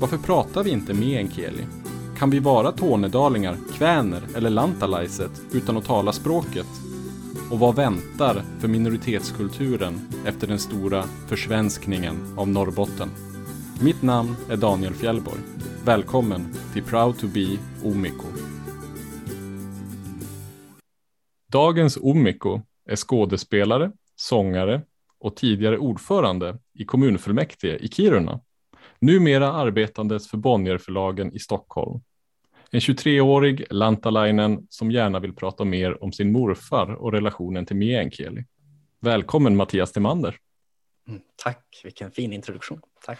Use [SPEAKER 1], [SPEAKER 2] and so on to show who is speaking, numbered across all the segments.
[SPEAKER 1] Varför pratar vi inte meänkieli? Kan vi vara tornedalingar, kväner eller lantalaiset utan att tala språket? Och vad väntar för minoritetskulturen efter den stora försvenskningen av Norrbotten? Mitt namn är Daniel Fjällborg. Välkommen till Proud to be Omiko. Dagens Omiko är skådespelare, sångare och tidigare ordförande i kommunfullmäktige i Kiruna. Numera arbetandes för Bonnierförlagen i Stockholm. En 23-årig lantalainen som gärna vill prata mer om sin morfar och relationen till meänkieli. Välkommen Mattias Timander.
[SPEAKER 2] Mm, tack, vilken fin introduktion. Tack.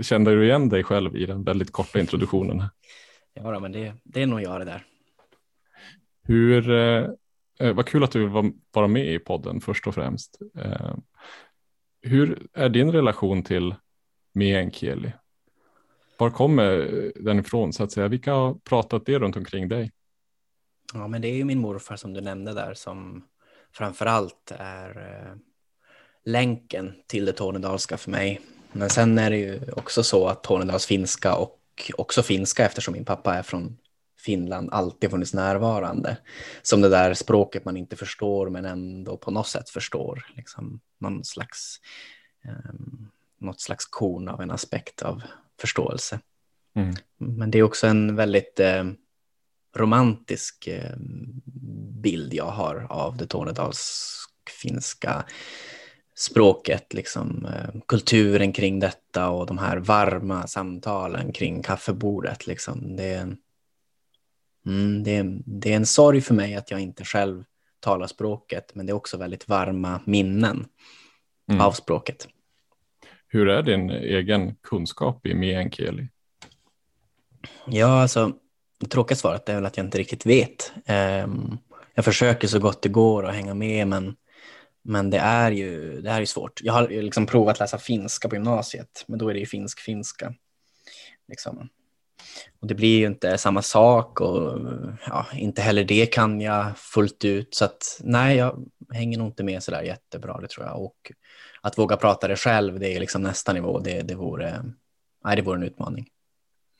[SPEAKER 1] Kände du igen dig själv i den väldigt korta introduktionen?
[SPEAKER 2] Ja, men det, det är nog jag det där.
[SPEAKER 1] Hur, eh, eh vad kul att du vill vara med i podden först och främst. Eh, hur är din relation till meänkieli? Var kommer den ifrån så att säga? Vilka har pratat det runt omkring dig?
[SPEAKER 2] Ja, men det är ju min morfar som du nämnde där som framför allt är eh, länken till det tornedalska för mig. Men sen är det ju också så att tornedalsfinska och också finska eftersom min pappa är från Finland alltid funnits närvarande. Som det där språket man inte förstår men ändå på något sätt förstår. Liksom någon slags, um, något slags korn av en aspekt av förståelse. Mm. Men det är också en väldigt eh, romantisk eh, bild jag har av det tornedalsfinska språket, liksom, eh, kulturen kring detta och de här varma samtalen kring kaffebordet. Liksom. Det, är, mm, det, är, det är en sorg för mig att jag inte själv talar språket, men det är också väldigt varma minnen mm. av språket.
[SPEAKER 1] Hur är din egen kunskap i meänkieli?
[SPEAKER 2] Ja, alltså det tråkiga svaret är väl att jag inte riktigt vet. Ehm, jag försöker så gott det går att hänga med, men, men det, är ju, det är ju svårt. Jag har liksom provat läsa finska på gymnasiet, men då är det ju finsk-finska. Liksom. Och det blir ju inte samma sak och ja, inte heller det kan jag fullt ut. Så att nej, jag hänger nog inte med så där jättebra, det tror jag. Och att våga prata det själv, det är liksom nästa nivå. Det, det, vore, nej, det vore en utmaning.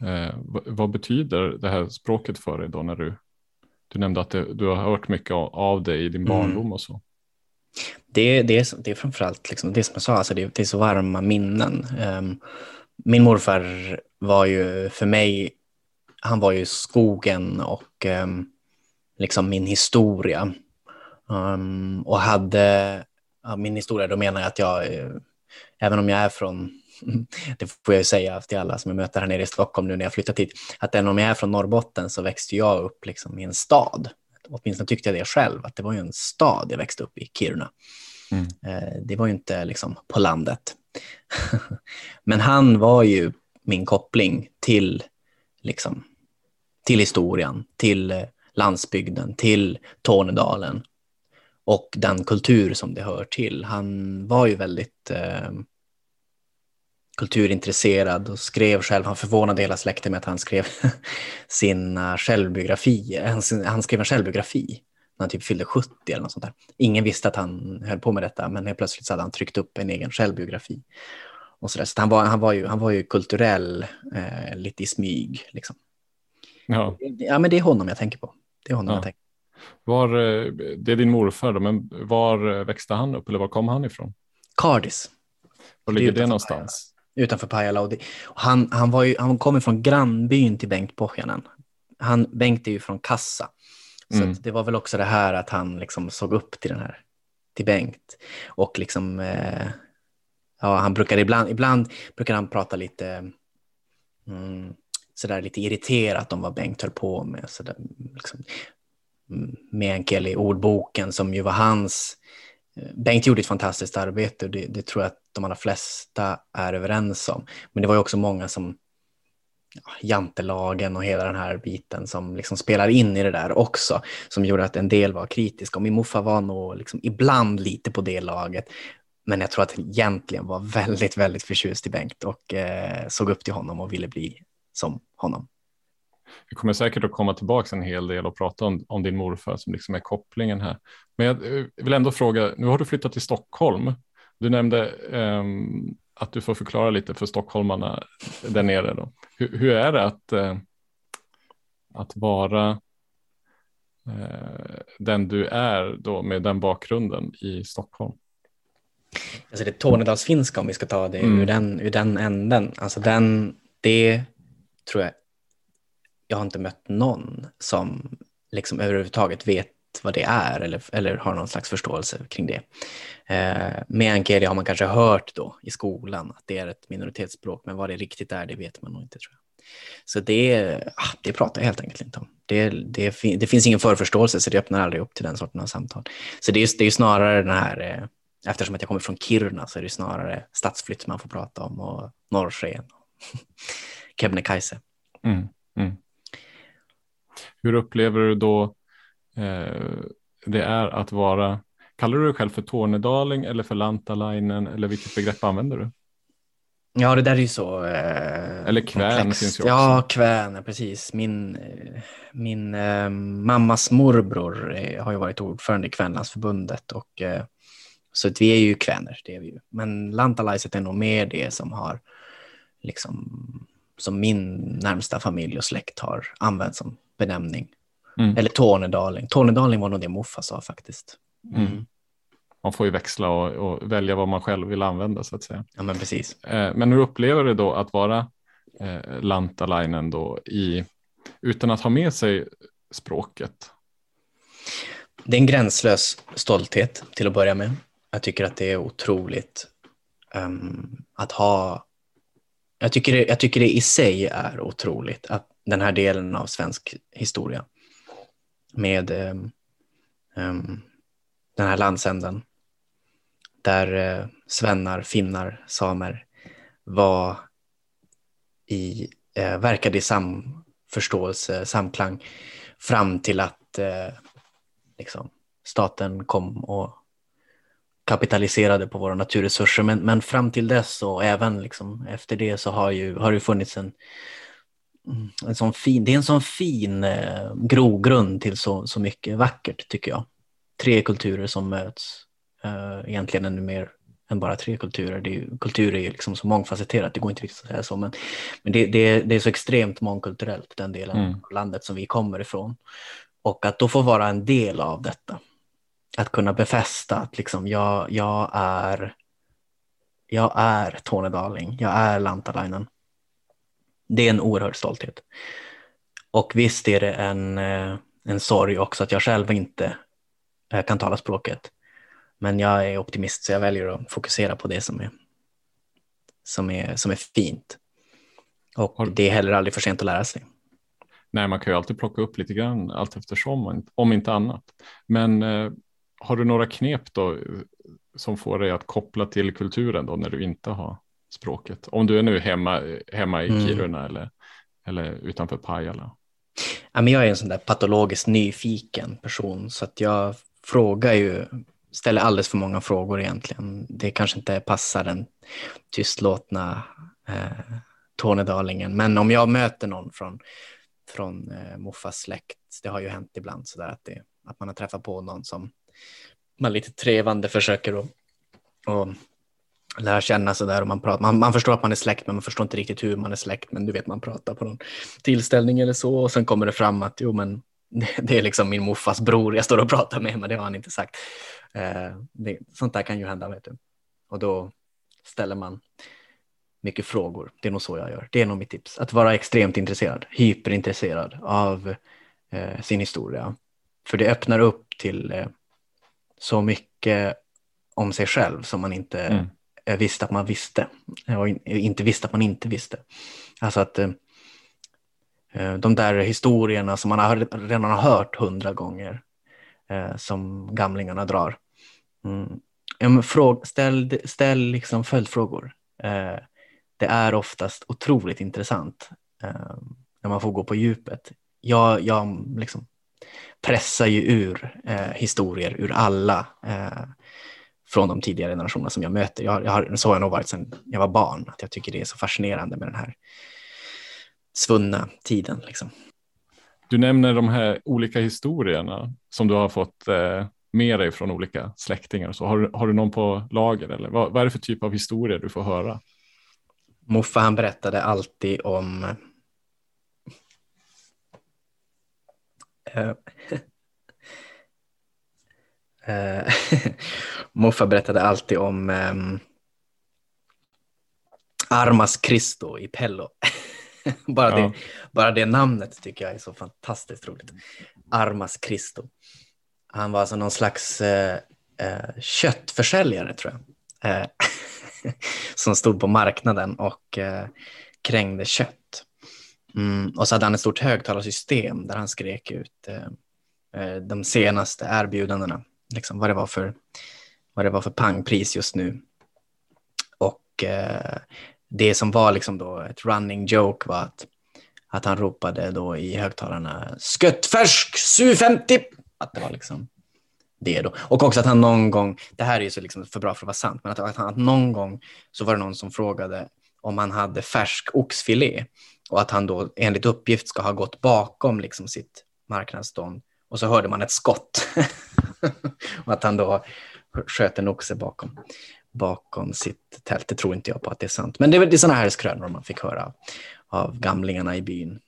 [SPEAKER 1] Eh, vad betyder det här språket för dig då när du, du nämnde att det, du har hört mycket av det i din mm. barndom mm. och så?
[SPEAKER 2] Det, det, är, det är framförallt liksom, det som jag sa, alltså det, det är så varma minnen. Um, min morfar var ju för mig, han var ju skogen och um, liksom min historia. Um, och hade ja, min historia, då menar jag att jag, eh, även om jag är från, det får jag ju säga till alla som jag möter här nere i Stockholm nu när jag flyttat hit, att även om jag är från Norrbotten så växte jag upp liksom i en stad. Åtminstone tyckte jag det själv, att det var ju en stad jag växte upp i, Kiruna. Mm. Eh, det var ju inte liksom på landet. Men han var ju min koppling till, liksom, till historien, till eh, landsbygden, till Tornedalen och den kultur som det hör till. Han var ju väldigt eh, kulturintresserad och skrev själv, han förvånade hela släkten med att han skrev sina självbiografier. Han, han skrev en självbiografi när han typ fyllde 70 eller något sånt där. Ingen visste att han höll på med detta, men helt plötsligt så hade han tryckt upp en egen självbiografi. Och så, där. så han, var, han, var ju, han var ju kulturell, eh, lite i smyg. Liksom. Ja. ja, men det är honom jag tänker på. Det är honom ja. jag tänker
[SPEAKER 1] var, eh, det är din morfar då, men var eh, växte han upp eller var kom han ifrån?
[SPEAKER 2] Cardis.
[SPEAKER 1] Var ligger det, det någonstans?
[SPEAKER 2] Pajala. Utanför Pajala. Och det, och han, han, var ju, han kom från grannbyn till Bengt Pohjanen. Han, Bengt är ju från Kassa. Så mm. det var väl också det här att han liksom såg upp till den här, till Bengt. Och liksom, eh, ja, han brukade ibland, ibland brukar han prata lite, mm, sådär lite irriterat om vad Bengt höll på med. Sådär, liksom, meänkieli-ordboken som ju var hans. Bengt gjorde ett fantastiskt arbete och det, det, tror jag att de allra flesta är överens om. Men det var ju också många som jantelagen och hela den här biten som liksom spelar in i det där också, som gjorde att en del var kritiska. Och min morfar var nog liksom ibland lite på det laget, men jag tror att han egentligen var väldigt, väldigt förtjust i Bengt och eh, såg upp till honom och ville bli som honom.
[SPEAKER 1] Vi kommer säkert att komma tillbaka en hel del och prata om, om din morfar som liksom är kopplingen här. Men jag eh, vill ändå fråga, nu har du flyttat till Stockholm. Du nämnde um, att du får förklara lite för stockholmarna där nere. Då. Hur, hur är det att, uh, att vara uh, den du är då med den bakgrunden i Stockholm?
[SPEAKER 2] Alltså det är Tornedalsfinska om vi ska ta det mm. ur, den, ur den änden. Alltså den, det tror jag, jag har inte mött någon som liksom överhuvudtaget vet vad det är eller, eller har någon slags förståelse kring det. Eh, meänkieli har man kanske hört då i skolan att det är ett minoritetsspråk, men vad det riktigt är, det vet man nog inte tror jag. Så det, ah, det pratar jag helt enkelt inte om. Det, det, det finns ingen förförståelse, så det öppnar aldrig upp till den sorten av samtal. Så det är, det är snarare den här, eh, eftersom att jag kommer från Kiruna så är det snarare stadsflytt man får prata om och norrsken och Kebnekaise.
[SPEAKER 1] Mm, mm. Hur upplever du då eh, det är att vara, kallar du dig själv för tornedaling eller för lantalainen eller vilket begrepp använder du?
[SPEAKER 2] Ja, det där är ju så. Eh,
[SPEAKER 1] eller kvän finns ju också.
[SPEAKER 2] Ja, kvän, precis. Min, min eh, mammas morbror eh, har ju varit ordförande i Kvänlandsförbundet och eh, så vi är ju kväner, det är vi ju. Men lantalaiset är nog mer det som har liksom som min närmsta familj och släkt har använt som benämning. Mm. Eller Tornedaling. Tornedaling var nog det morfar sa faktiskt.
[SPEAKER 1] Mm. mm. Man får ju växla och, och, välja vad man själv vill använda så att säga.
[SPEAKER 2] Ja, men precis.
[SPEAKER 1] Eh, men hur upplever du då att vara eh, lantalainen då i, utan att ha med sig språket?
[SPEAKER 2] Det är en gränslös stolthet till att börja med. Jag tycker att det är otroligt um, att ha jag tycker, det, jag tycker det i sig är otroligt att den här delen av svensk historia med um, um, den här landsänden där uh, svennar, finnar, samer var i, uh, verkade i samförståelse, samklang fram till att uh, liksom, staten kom och kapitaliserade på våra naturresurser. Men, men fram till dess och även liksom efter det så har, ju, har det funnits en, en sån fin, det är en sån fin eh, grogrund till så, så mycket vackert tycker jag. Tre kulturer som möts, eh, egentligen ännu mer än bara tre kulturer. Det är, kultur är ju liksom så mångfacetterat, det går inte riktigt att säga så, men, men det, det, det är så extremt mångkulturellt, den delen mm. av landet som vi kommer ifrån. Och att då få vara en del av detta att kunna befästa att liksom jag, jag är jag är tornedaling, jag är lantalainen. Det är en oerhörd stolthet. Och visst är det en, eh, en sorg också att jag själv inte eh, kan tala språket. Men jag är optimist så jag väljer att fokusera på det som är, som är, som är fint. Och det är heller aldrig för sent att lära sig.
[SPEAKER 1] Nej, man kan ju alltid plocka upp lite grann allt eftersom, om inte annat. Men eh, har du några knep då som får dig att koppla till kulturen då när du inte har språket? Om du är nu hemma, hemma i mm. Kiruna mm. eller, eller utanför Pajala.
[SPEAKER 2] Ja, men jag är en sån där patologiskt nyfiken person så att jag frågar ju, ställer alldeles för många frågor egentligen. Det kanske inte passar den tystlåtna eh, tornedalingen, men om jag möter någon från, från eh, Moffas släkt, det har ju hänt ibland så där att, det, att man har träffat på någon som man lite trevande försöker att och lära känna sig där och man, pratar, man, man förstår att man är släkt men man förstår inte riktigt hur man är släkt men du vet man pratar på någon tillställning eller så och sen kommer det fram att jo men det, det är liksom min morfars bror jag står och pratar med men det har han inte sagt. Eh, det, sånt där kan ju hända vet du. Och då ställer man mycket frågor. Det är nog så jag gör. Det är nog mitt tips. Att vara extremt intresserad, hyperintresserad av eh, sin historia. För det öppnar upp till eh, så mycket om sig själv som man inte mm visste att man visste och inte visste att man inte visste. Alltså att eh, eh, de där historierna som man redan har hört hundra gånger eh, som gamlingarna drar. Mm. Ställ, ställ liksom följdfrågor. Det är oftast otroligt intressant när man får gå på djupet. Jag, jag liksom pressar ju ur eh, historier ur alla eh, från de tidigare generationerna som jag möter. Jag, jag har, så har jag nog varit sedan jag var barn, att jag tycker det är så fascinerande med den här svunna tiden. Liksom.
[SPEAKER 1] Du nämner de här olika historierna som du har fått eh, med dig från olika släktingar. Så har, har du någon på lager eller vad, vad är det för typ av historier du får höra?
[SPEAKER 2] Muffa han berättade alltid om uh, Muffa berättade alltid om um, Armas Cristo i Pello. bara, ja. det, bara det namnet tycker jag är så fantastiskt roligt. Armas Cristo. Han var alltså någon slags eh, eh, köttförsäljare tror jag. Eh, som stod på marknaden och eh, krängde kött. Mm, och så hade han ett stort högtalarsystem där han skrek ut eh, eh, de senaste erbjudandena, liksom vad det var för, vad det var för pangpris just nu. Och eh, det som var liksom då ett running joke var att, att han ropade då i högtalarna Sköttfärsk SU50! Att det var liksom det då. Och också att han någon gång, det här är ju så liksom för bra för att vara sant, men att, att, han, att någon gång så var det någon som frågade om han hade färsk oxfilé och att han då enligt uppgift ska ha gått bakom liksom sitt marknadsstånd och så hörde man ett skott och att han då sköt en oxe bakom, bakom sitt tält. Det tror inte jag på att det är sant. Men det är, det är sådana här skrönor man fick höra av gamlingarna i byn.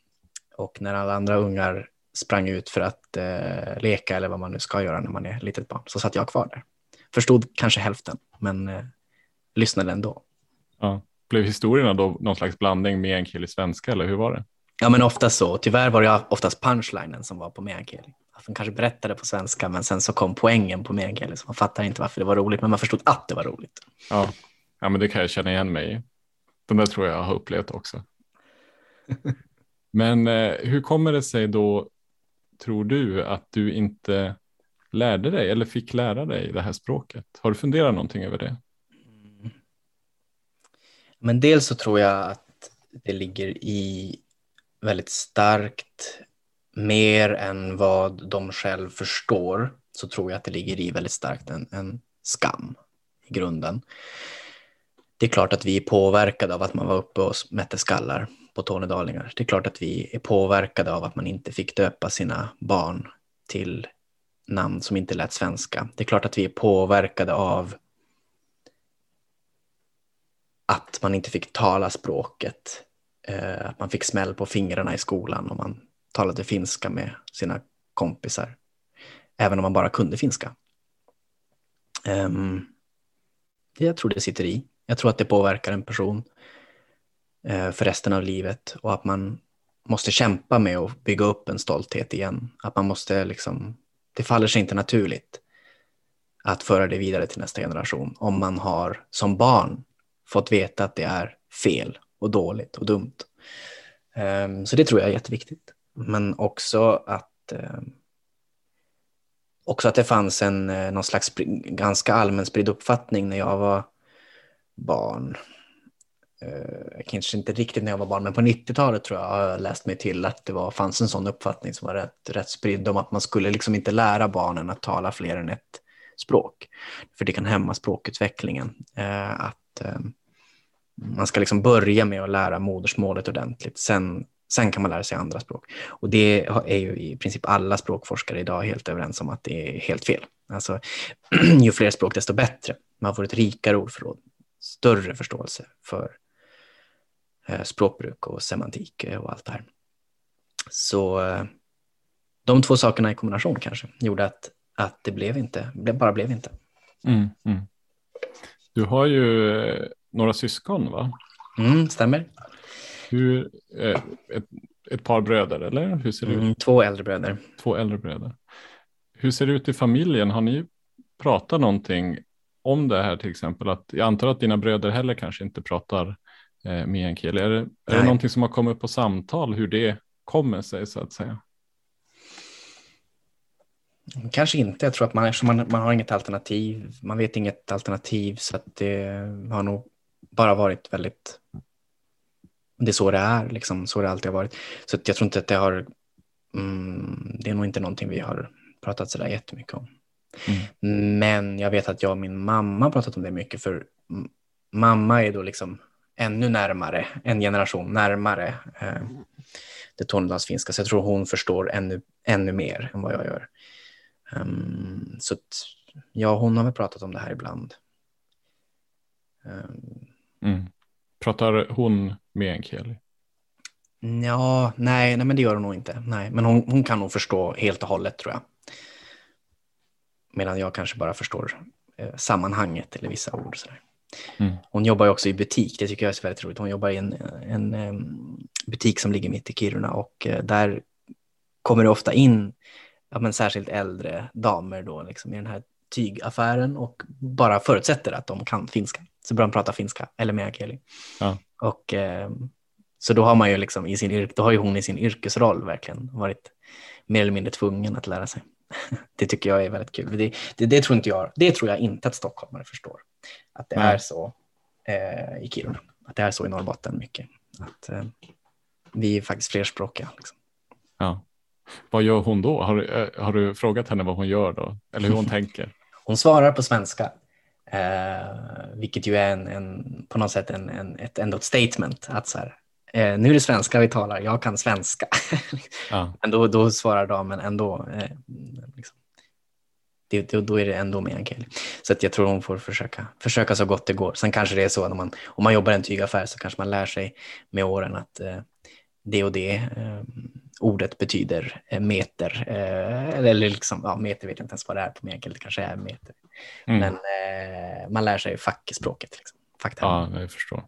[SPEAKER 2] Och när alla andra ungar sprang ut för att eh, leka eller vad man nu ska göra när man är litet barn så satt jag kvar där. Förstod kanske hälften, men eh, lyssnade ändå.
[SPEAKER 1] Ja. Blev historierna då någon slags blandning med en kille svenska eller hur var det?
[SPEAKER 2] Ja, men ofta så. Tyvärr var det oftast punchlinen som var på meänkieli. Att de kanske berättade på svenska, men sen så kom poängen på meänkieli, så man fattar inte varför det var roligt, men man förstod att det var roligt.
[SPEAKER 1] Ja, ja men det kan jag känna igen mig i. Den där tror jag har upplevt också. men eh, hur kommer det sig då, tror du, att du inte lärde dig eller fick lära dig det här språket? Har du funderat någonting över det?
[SPEAKER 2] Men dels så tror jag att det ligger i väldigt starkt mer än vad de själv förstår så tror jag att det ligger i väldigt starkt en, en skam i grunden. Det är klart att vi är påverkade av att man var uppe och mätte skallar på tornedalingar. Det är klart att vi är påverkade av att man inte fick döpa sina barn till namn som inte lät svenska. Det är klart att vi är påverkade av att man inte fick tala språket. Eh, att man fick smäll på fingrarna i skolan om man talade finska med sina kompisar. Även om man bara kunde finska. Um, jag tror det sitter i. Jag tror att det påverkar en person uh, för resten av livet och att man måste kämpa med att bygga upp en stolthet igen. Att man måste liksom, det faller sig inte naturligt att föra det vidare till nästa generation om man har som barn fått veta att det är fel och dåligt och dumt. Um, så det tror jag är jätteviktigt. Men också att, eh, också att det fanns en eh, någon slags ganska allmän spridd uppfattning när jag var barn. Eh, kanske inte riktigt när jag var barn, men på 90-talet tror jag har jag läst mig till att det var, fanns en sån uppfattning som var rätt, rätt spridd om att man skulle liksom inte lära barnen att tala fler än ett språk. För det kan hämma språkutvecklingen. Att man ska liksom börja med att lära modersmålet ordentligt. Sen, sen kan man lära sig andra språk. Och det är ju i princip alla språkforskare idag helt överens om att det är helt fel. Alltså, ju fler språk desto bättre. Man får ett rikare ordförråd, större förståelse för eh, språkbruk och semantik och allt det här. Så eh, de två sakerna i kombination kanske gjorde att, att det blev inte, bara blev inte.
[SPEAKER 1] Mm, mm. Du har ju eh, några syskon va?
[SPEAKER 2] Mm, stämmer.
[SPEAKER 1] Hur, eh, ett, ett par bröder eller hur ser det ut? Mm,
[SPEAKER 2] två äldre bröder.
[SPEAKER 1] Två äldre bröder. Hur ser det ut i familjen? Har ni pratat någonting om det här till exempel? Att, jag antar att dina bröder heller kanske inte pratar eh, meänkieli. Är, det, är det någonting som har kommit på samtal hur det kommer sig så att säga?
[SPEAKER 2] Kanske inte. Jag tror att man, man, man har inget alternativ. Man vet inget alternativ så att det har nog bara varit väldigt det är så det är, liksom, så det alltid har varit. Så jag tror inte att det har, mm, det är nog inte någonting vi har pratat sådär jättemycket om. Mm. Men jag vet att jag och min mamma har pratat om det mycket, för mamma är då liksom ännu närmare, en generation närmare eh, det tornedalsfinska, så jag tror hon förstår ännu, ännu mer än vad jag gör. Um, så att, ja, hon har väl pratat om det här ibland.
[SPEAKER 1] Um, mm. Pratar hon meänkieli?
[SPEAKER 2] Ja, nej, nej, men det gör hon nog inte. Nej, men hon, hon kan nog förstå helt och hållet tror jag. Medan jag kanske bara förstår eh, sammanhanget eller vissa ord. Sådär. Mm. Hon jobbar ju också i butik, det tycker jag är väldigt roligt. Hon jobbar i en, en, en butik som ligger mitt i Kiruna och eh, där kommer det ofta in ja, men särskilt äldre damer då liksom i den här tygaffären och bara förutsätter att de kan finska. Så börjar de prata finska eller meänkieli. Ja. Och eh, så då har man ju liksom i sin då har ju hon i sin yrkesroll verkligen varit mer eller mindre tvungen att lära sig. det tycker jag är väldigt kul. Det, det, det, tror inte jag, det tror jag inte att stockholmare förstår. Att det mm. är så eh, i Kiruna. Att det är så i Norrbotten mycket. Att eh, vi är faktiskt flerspråkiga. Liksom.
[SPEAKER 1] Ja. Vad gör hon då? Har, eh, har du frågat henne vad hon gör då? Eller hur hon tänker?
[SPEAKER 2] Hon svarar på svenska. Eh, vilket ju är en, en, på något sätt en, en, ett, ändå ett statement. Att så här, eh, nu är det svenska vi talar, jag kan svenska. Ja. Men då, då svarar damen ändå. Eh, liksom. det, då, då är det ändå meänkieli. Så att jag tror hon får försöka, försöka så gott det går. Sen kanske det är så att man, om man jobbar i en tygaffär så kanske man lär sig med åren att eh, det och det eh, ordet betyder eh, meter. Eh, eller liksom, ja, meter vet jag inte ens vad det är på meänkieli, det kanske är meter. Mm. Men eh, man lär sig fackspråket. Liksom.
[SPEAKER 1] Ja, jag förstår.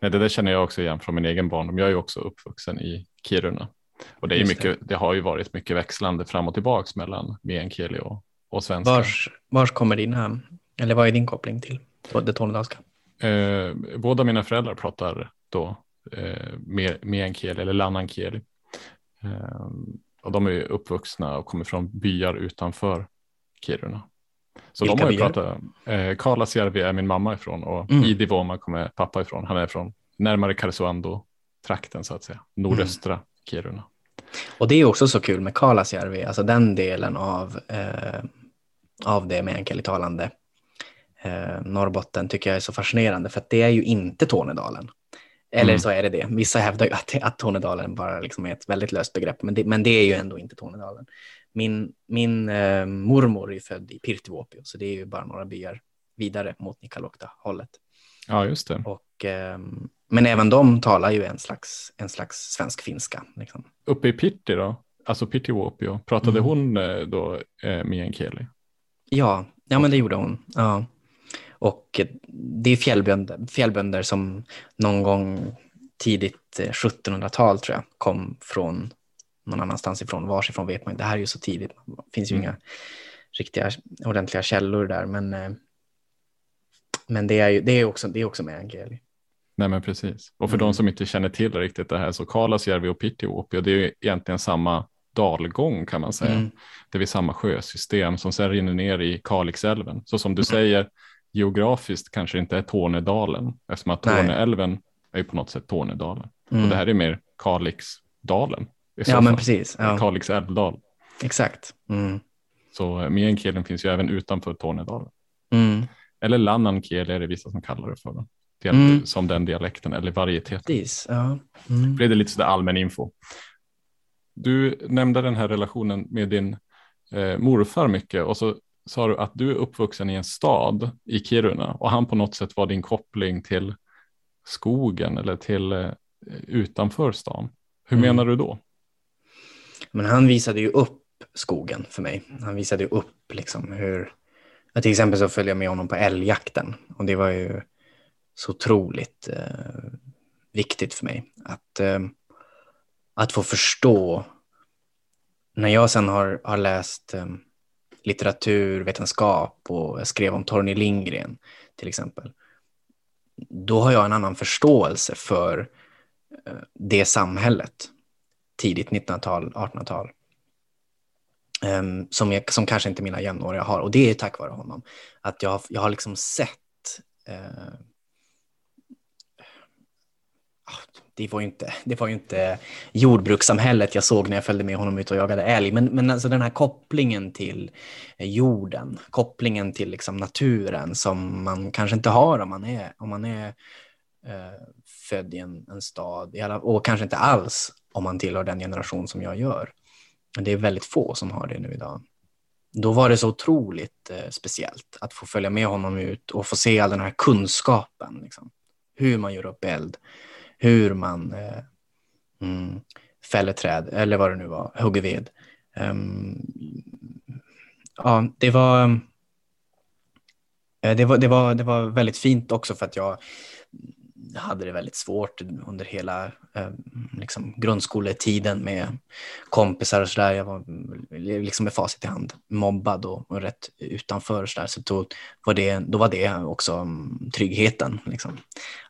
[SPEAKER 1] Nej, det där känner jag också igen från min egen barndom. Jag är också uppvuxen i Kiruna. Och det, är mycket, det. det har ju varit mycket växlande fram och tillbaka mellan meänkieli och, och svenska.
[SPEAKER 2] Vars, vars kommer dina, eller vad är din koppling till det tornedalska?
[SPEAKER 1] Eh, båda mina föräldrar pratar då eh, meänkieli eller lannankieli. Eh, och de är uppvuxna och kommer från byar utanför Kiruna. Så Vilka de har ju pratat, eh, Kalasjärvi är min mamma ifrån och mm. Idivoma kommer pappa ifrån. Han är från närmare Karesuando-trakten så att säga, nordöstra mm. Kiruna.
[SPEAKER 2] Och det är också så kul med Kalasjärvi, alltså den delen av, eh, av det meänkielitalande eh, Norrbotten tycker jag är så fascinerande för att det är ju inte Tornedalen. Eller mm. så är det det. Vissa hävdar ju att, att Tornedalen bara liksom är ett väldigt löst begrepp, men det, men det är ju ändå inte Tornedalen. Min, min eh, mormor är född i Pirtivuopio, så det är ju bara några byar vidare mot Nikkaluokta-hållet.
[SPEAKER 1] Ja, just det.
[SPEAKER 2] Och, eh, men även de talar ju en slags, en slags svensk-finska. Liksom.
[SPEAKER 1] Uppe i Pirti då, alltså Pirtivuopio, pratade mm. hon eh, då eh, meänkieli?
[SPEAKER 2] Ja, ja, men det gjorde hon. Ja. Och det är fjällbönder, fjällbönder som någon gång tidigt 1700-tal eh, tror jag kom från någon annanstans ifrån. Vars ifrån vet man inte. Det här är ju så tidigt. Det finns ju mm. inga riktiga ordentliga källor där. Men, eh, men det är ju det är också, det är också med Angeli.
[SPEAKER 1] Nej men precis. Och för mm. de som inte känner till riktigt det här så Kalasjärvi och Pirtiuopio det är ju egentligen samma dalgång kan man säga. Mm. Det är samma sjösystem som sen rinner ner i Kalixälven. Så som du mm. säger geografiskt kanske inte är Tornedalen eftersom att Torneälven är ju på något sätt Tornedalen. Mm. Och det här är mer Kalixdalen.
[SPEAKER 2] Ja, men precis. Ja.
[SPEAKER 1] Kalix älvdal.
[SPEAKER 2] Exakt. Mm.
[SPEAKER 1] Så eh, meänkielen finns ju även utanför Tornedalen. Mm. Eller lannankieli är det vissa som kallar det för. Mm. Som den dialekten eller varieteten.
[SPEAKER 2] Precis, ja. Mm.
[SPEAKER 1] Blev det lite sådär allmän info. Du nämnde den här relationen med din eh, morfar mycket och så sa du att du är uppvuxen i en stad i Kiruna och han på något sätt var din koppling till skogen eller till eh, utanför stan. Hur mm. menar du då?
[SPEAKER 2] Men han visade ju upp skogen för mig. Han visade ju upp liksom hur, till exempel så följde jag med honom på älgjakten och det var ju så otroligt eh, viktigt för mig att, eh, att få förstå. När jag sen har, har läst eh, litteratur, vetenskap och jag skrev om Torgny Lindgren till exempel, då har jag en annan förståelse för eh, det samhället tidigt 1900-tal, 1800-tal. Ehm, som, jag, som kanske inte mina jämnåriga har. Och det är tack vare honom. Att jag, jag har liksom sett eh, det var ju inte, det var ju inte jordbrukssamhället jag såg när jag följde med honom ut och jagade älg, men, men alltså den här kopplingen till jorden, kopplingen till liksom naturen som man kanske inte har om man är, om man är eh, född i en, en stad, och kanske inte alls om man tillhör den generation som jag gör. Men Det är väldigt få som har det nu idag. Då var det så otroligt eh, speciellt att få följa med honom ut och få se all den här kunskapen. Liksom. Hur man gör upp eld, hur man eh, mm, fäller träd eller vad det nu var, hugger ved. Um, ja, det var, eh, det var, det, var, det var väldigt fint också för att jag hade det väldigt svårt under hela eh, liksom grundskoletiden med kompisar och sådär. Jag var liksom med facit i hand mobbad och, och rätt utanför och sådär. Så då var, det, då var det också mm, tryggheten. Liksom.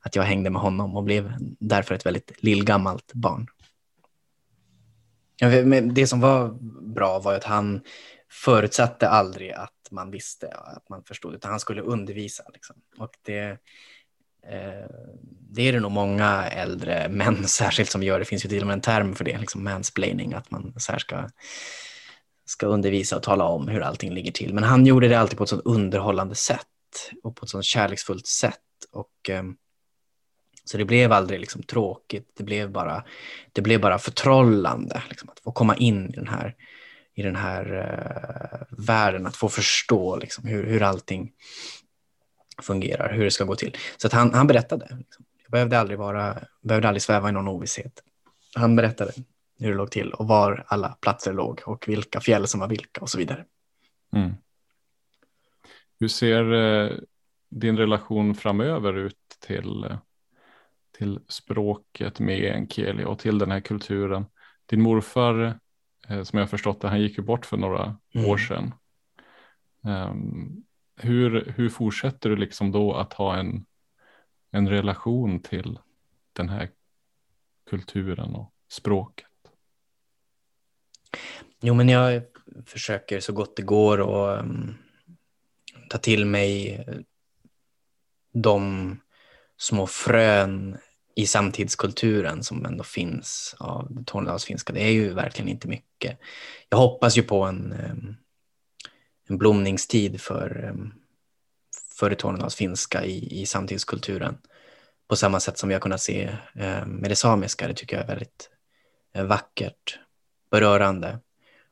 [SPEAKER 2] Att jag hängde med honom och blev därför ett väldigt lillgammalt barn. Det som var bra var att han förutsatte aldrig att man visste, att man förstod, utan han skulle undervisa. Liksom. Och det, Eh, det är det nog många äldre män särskilt som gör. Det finns ju till och med en term för det, liksom mansplaining, att man så ska, ska undervisa och tala om hur allting ligger till. Men han gjorde det alltid på ett sånt underhållande sätt och på ett sånt kärleksfullt sätt. Och, ehm, så det blev aldrig liksom tråkigt, det blev bara, det blev bara förtrollande liksom, att få komma in i den här, i den här uh, världen, att få förstå liksom, hur, hur allting fungerar, hur det ska gå till. Så han, han berättade. Liksom. Jag behövde aldrig, vara, behövde aldrig sväva i någon ovisshet. Han berättade hur det låg till och var alla platser låg och vilka fjäll som var vilka och så vidare. Mm.
[SPEAKER 1] Hur ser eh, din relation framöver ut till, till språket med enkeli och till den här kulturen? Din morfar, eh, som jag förstått det, han gick ju bort för några mm. år sedan. Um, hur, hur fortsätter du liksom då att ha en, en relation till den här kulturen och språket?
[SPEAKER 2] Jo, men jag försöker så gott det går att um, mm, ta till mig de små frön i samtidskulturen som ändå finns av tornedalsfinska. Det är ju verkligen inte mycket. Jag hoppas ju på en um, en blomningstid för, ehm, för tornedals tornedalsfinska i, i samtidskulturen. På samma sätt som vi har kunnat se ehm, med det samiska. Det tycker jag är väldigt eh, vackert, berörande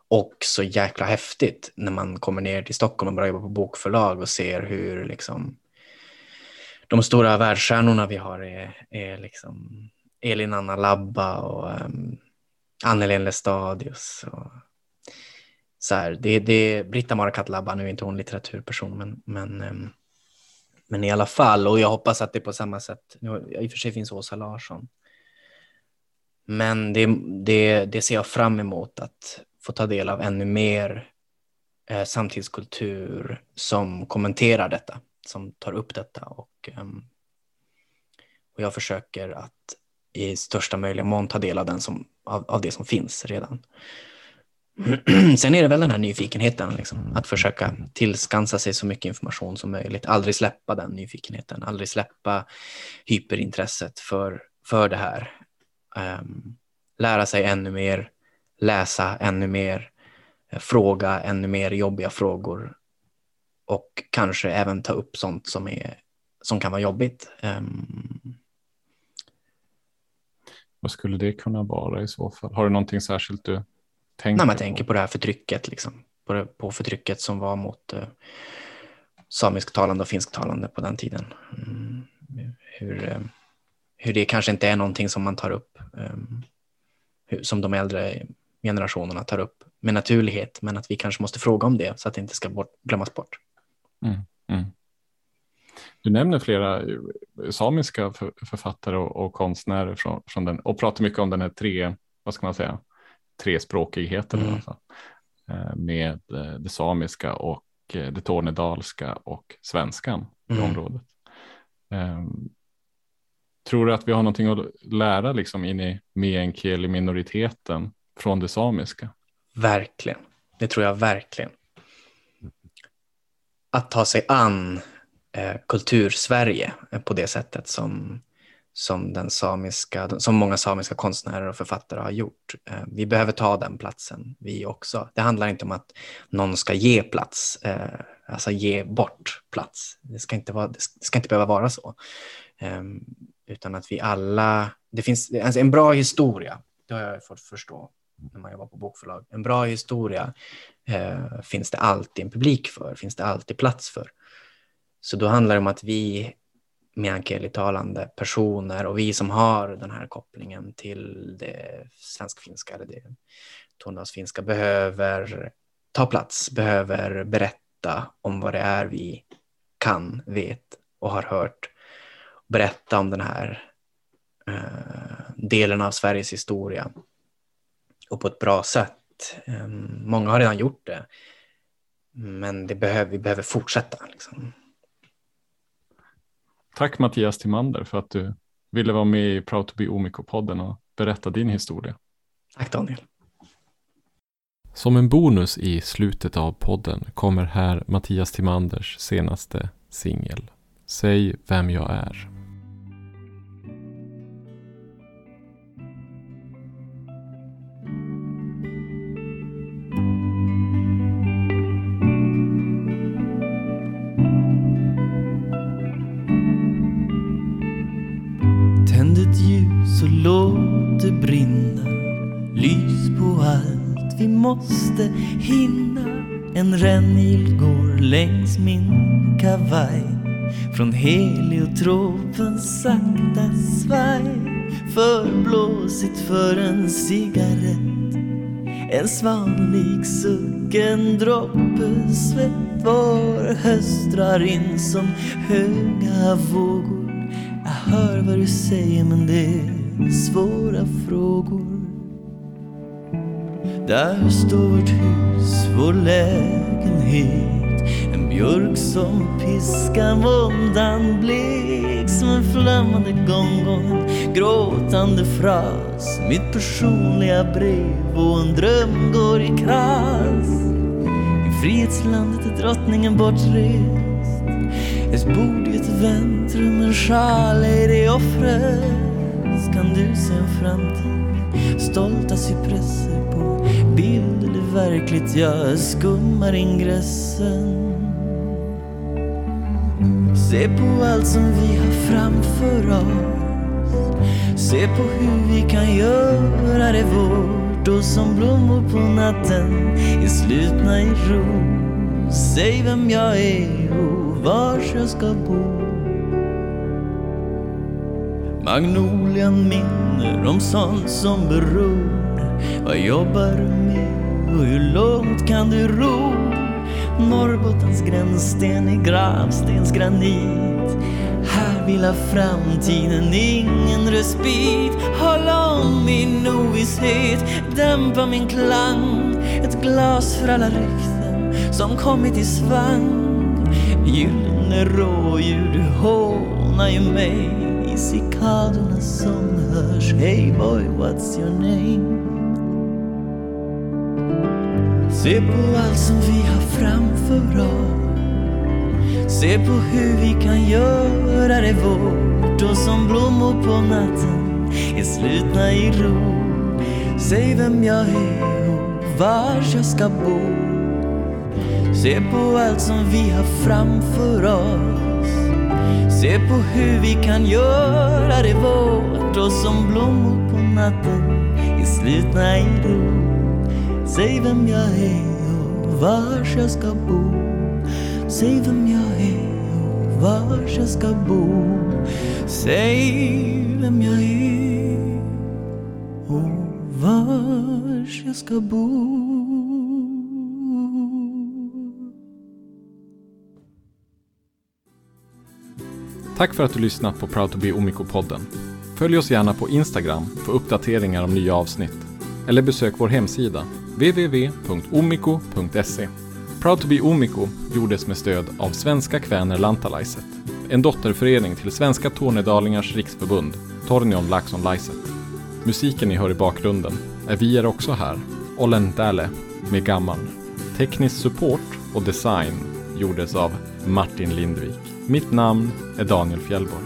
[SPEAKER 2] och så jäkla häftigt när man kommer ner till Stockholm och börjar jobba på bokförlag och ser hur liksom de stora världsstjärnorna vi har är, är liksom Elin Anna Labba och um, Annelie Lestadius och så här, det, det, Britta Marakatlabba, nu är inte hon litteraturperson, men, men, ehm, men i alla fall, och jag hoppas att det är på samma sätt, i och för sig finns Åsa Larsson. Men det, det, det ser jag fram emot att få ta del av ännu mer eh, samtidskultur som kommenterar detta, som tar upp detta och, ehm, och jag försöker att i största möjliga mån ta del av, den som, av, av det som finns redan. Sen är det väl den här nyfikenheten, liksom, att försöka tillskansa sig så mycket information som möjligt. Aldrig släppa den nyfikenheten, aldrig släppa hyperintresset för, för det här. Um, lära sig ännu mer, läsa ännu mer, fråga ännu mer jobbiga frågor och kanske även ta upp sånt som, är, som kan vara jobbigt. Um,
[SPEAKER 1] Vad skulle det kunna vara i så fall? Har du någonting särskilt du
[SPEAKER 2] tänker när man tänker på det här förtrycket, liksom, på, det, på förtrycket som var mot eh, samisktalande och finsktalande på den tiden. Mm, hur, eh, hur det kanske inte är någonting som man tar upp, eh, hur, som de äldre generationerna tar upp med naturlighet, men att vi kanske måste fråga om det så att det inte ska bort, glömmas bort. Mm, mm.
[SPEAKER 1] Du nämner flera samiska författare och, och konstnärer från, från den och pratar mycket om den här tre, vad ska man säga, trespråkigheten mm. alltså, eh, med eh, det samiska och eh, det tornedalska och svenskan mm. i området. Um, tror du att vi har någonting att lära liksom in i meänkieli minoriteten från det samiska?
[SPEAKER 2] Verkligen, det tror jag verkligen. Att ta sig an eh, kultur-Sverige på det sättet som, som, den samiska, som många samiska konstnärer och författare har gjort. Eh, vi behöver ta den platsen, vi också. Det handlar inte om att någon ska ge plats, eh, alltså ge bort plats. Det ska inte, vara, det ska inte behöva vara så. Ehm, utan att vi alla, det finns alltså en bra historia, det har jag fått förstå när man jobbar på bokförlag. En bra historia eh, finns det alltid en publik för, finns det alltid plats för. Så då handlar det om att vi meänkielitalande personer och vi som har den här kopplingen till det svensk-finska eller det tornedalsfinska behöver ta plats, behöver berätta om vad det är vi kan, vet och har hört. Berätta om den här eh, delen av Sveriges historia och på ett bra sätt. Eh, många har redan gjort det, men det behöver, vi behöver fortsätta. Liksom.
[SPEAKER 1] Tack Mattias Timander för att du ville vara med i Proud to be Omiko-podden och berätta din historia.
[SPEAKER 2] Tack Daniel.
[SPEAKER 1] Som en bonus i slutet av podden kommer här Mattias Timanders senaste singel. Säg vem jag är.
[SPEAKER 3] Måste hinna. En rännil går längs min kavaj. Från heliotropens sakta svaj. För blåsigt för en cigarett. En svanlik suck, en droppe svett. Vår höst drar in som höga vågor. Jag hör vad du säger men det är svåra frågor där står vårt hus, vår lägenhet. En björk som piskar våndan blek Som en flammande gongon, gråtande fras Mitt personliga brev och en dröm går i kras. I frihetslandet är drottningen bortrest. Ett bord i ett väntrum, en sjal är det offret. Kan du se en framtid, stolta cypresser bild eller verkligt Jag skummar ingressen Se på allt som vi har framför oss. Se på hur vi kan göra det vårt och som blommor på natten är slutna i ro. Säg vem jag är och var jag ska bo. Magnolian minner om sånt som beror vad jobbar du med? Och hur långt kan du ro? Norrbottens gränssten i gravstensgranit Här vilar framtiden ingen respit. Håll om min ovisshet, dämpa min klang. Ett glas för alla rykten som kommit i svang. Gyllene rådjur, du hånar ju mig. I cikadornas sång hörs Hey boy, what's your name? Se på allt som vi har framför oss. Se på hur vi kan göra det vårt. Och som blommor på natten är slutna i ro. Säg vem jag är och var jag ska bo. Se på allt som vi har framför oss. Se på hur vi kan göra det vårt. Och som blommor på natten är slutna i ro. Säg vem jag är och var jag ska bo Säg vem jag är och var jag ska bo Säg vem jag är och var jag ska bo
[SPEAKER 1] Tack för att du lyssnat på Proud to be Omiko-podden. Följ oss gärna på Instagram för uppdateringar om nya avsnitt. Eller besök vår hemsida www.omiko.se. Proud to be Omiko gjordes med stöd av Svenska Kväner Lantalaiset, en dotterförening till Svenska Tornedalingars riksförbund, Tornion Laxon Laiset. Musiken ni hör i bakgrunden är Vi är också här, Olen Däle med Gammal. Teknisk support och design gjordes av Martin Lindvik. Mitt namn är Daniel Fjellborg.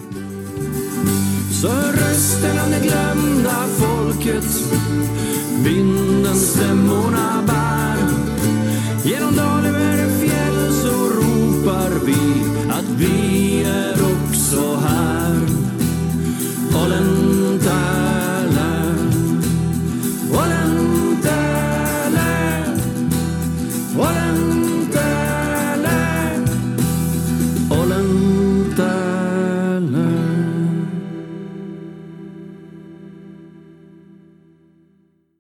[SPEAKER 4] Så hör rösten av det glömda folket Vinden stämmorna bär. Genom dal över fjäll så ropar vi att vi är också här.